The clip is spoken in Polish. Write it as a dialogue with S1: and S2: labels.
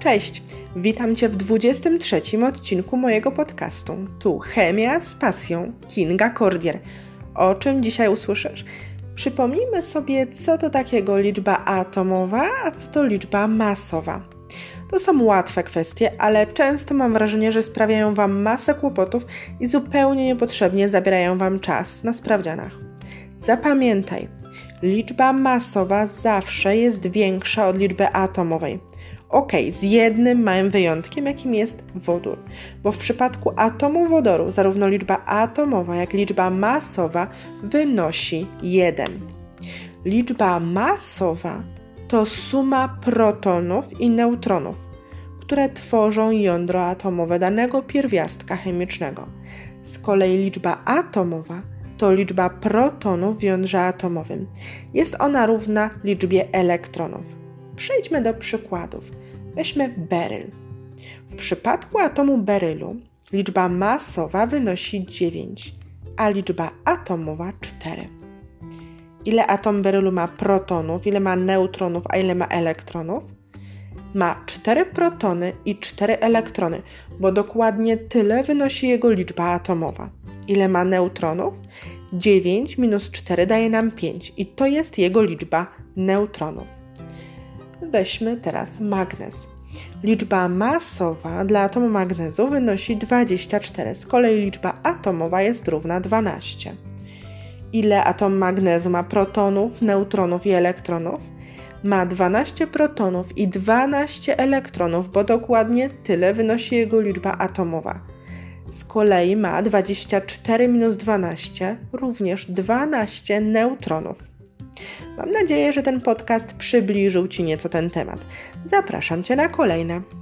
S1: Cześć, witam Cię w 23 odcinku mojego podcastu. Tu Chemia z pasją Kinga Cordier. O czym dzisiaj usłyszysz? Przypomnijmy sobie, co to takiego liczba atomowa, a co to liczba masowa. To są łatwe kwestie, ale często mam wrażenie, że sprawiają Wam masę kłopotów i zupełnie niepotrzebnie zabierają Wam czas na sprawdzianach. Zapamiętaj, liczba masowa zawsze jest większa od liczby atomowej. Ok, z jednym małym wyjątkiem, jakim jest wodór, bo w przypadku atomu wodoru zarówno liczba atomowa, jak i liczba masowa wynosi 1. Liczba masowa to suma protonów i neutronów, które tworzą jądro atomowe danego pierwiastka chemicznego. Z kolei liczba atomowa to liczba protonów w jądrze atomowym. Jest ona równa liczbie elektronów. Przejdźmy do przykładów. Weźmy beryl. W przypadku atomu berylu liczba masowa wynosi 9, a liczba atomowa 4. Ile atom berylu ma protonów, ile ma neutronów, a ile ma elektronów? Ma 4 protony i 4 elektrony, bo dokładnie tyle wynosi jego liczba atomowa. Ile ma neutronów? 9 minus 4 daje nam 5 i to jest jego liczba neutronów. Weźmy teraz magnez. Liczba masowa dla atomu magnezu wynosi 24, z kolei liczba atomowa jest równa 12. Ile atom magnezu ma protonów, neutronów i elektronów? Ma 12 protonów i 12 elektronów, bo dokładnie tyle wynosi jego liczba atomowa. Z kolei ma 24 minus 12, również 12 neutronów. Mam nadzieję, że ten podcast przybliżył Ci nieco ten temat. Zapraszam Cię na kolejne.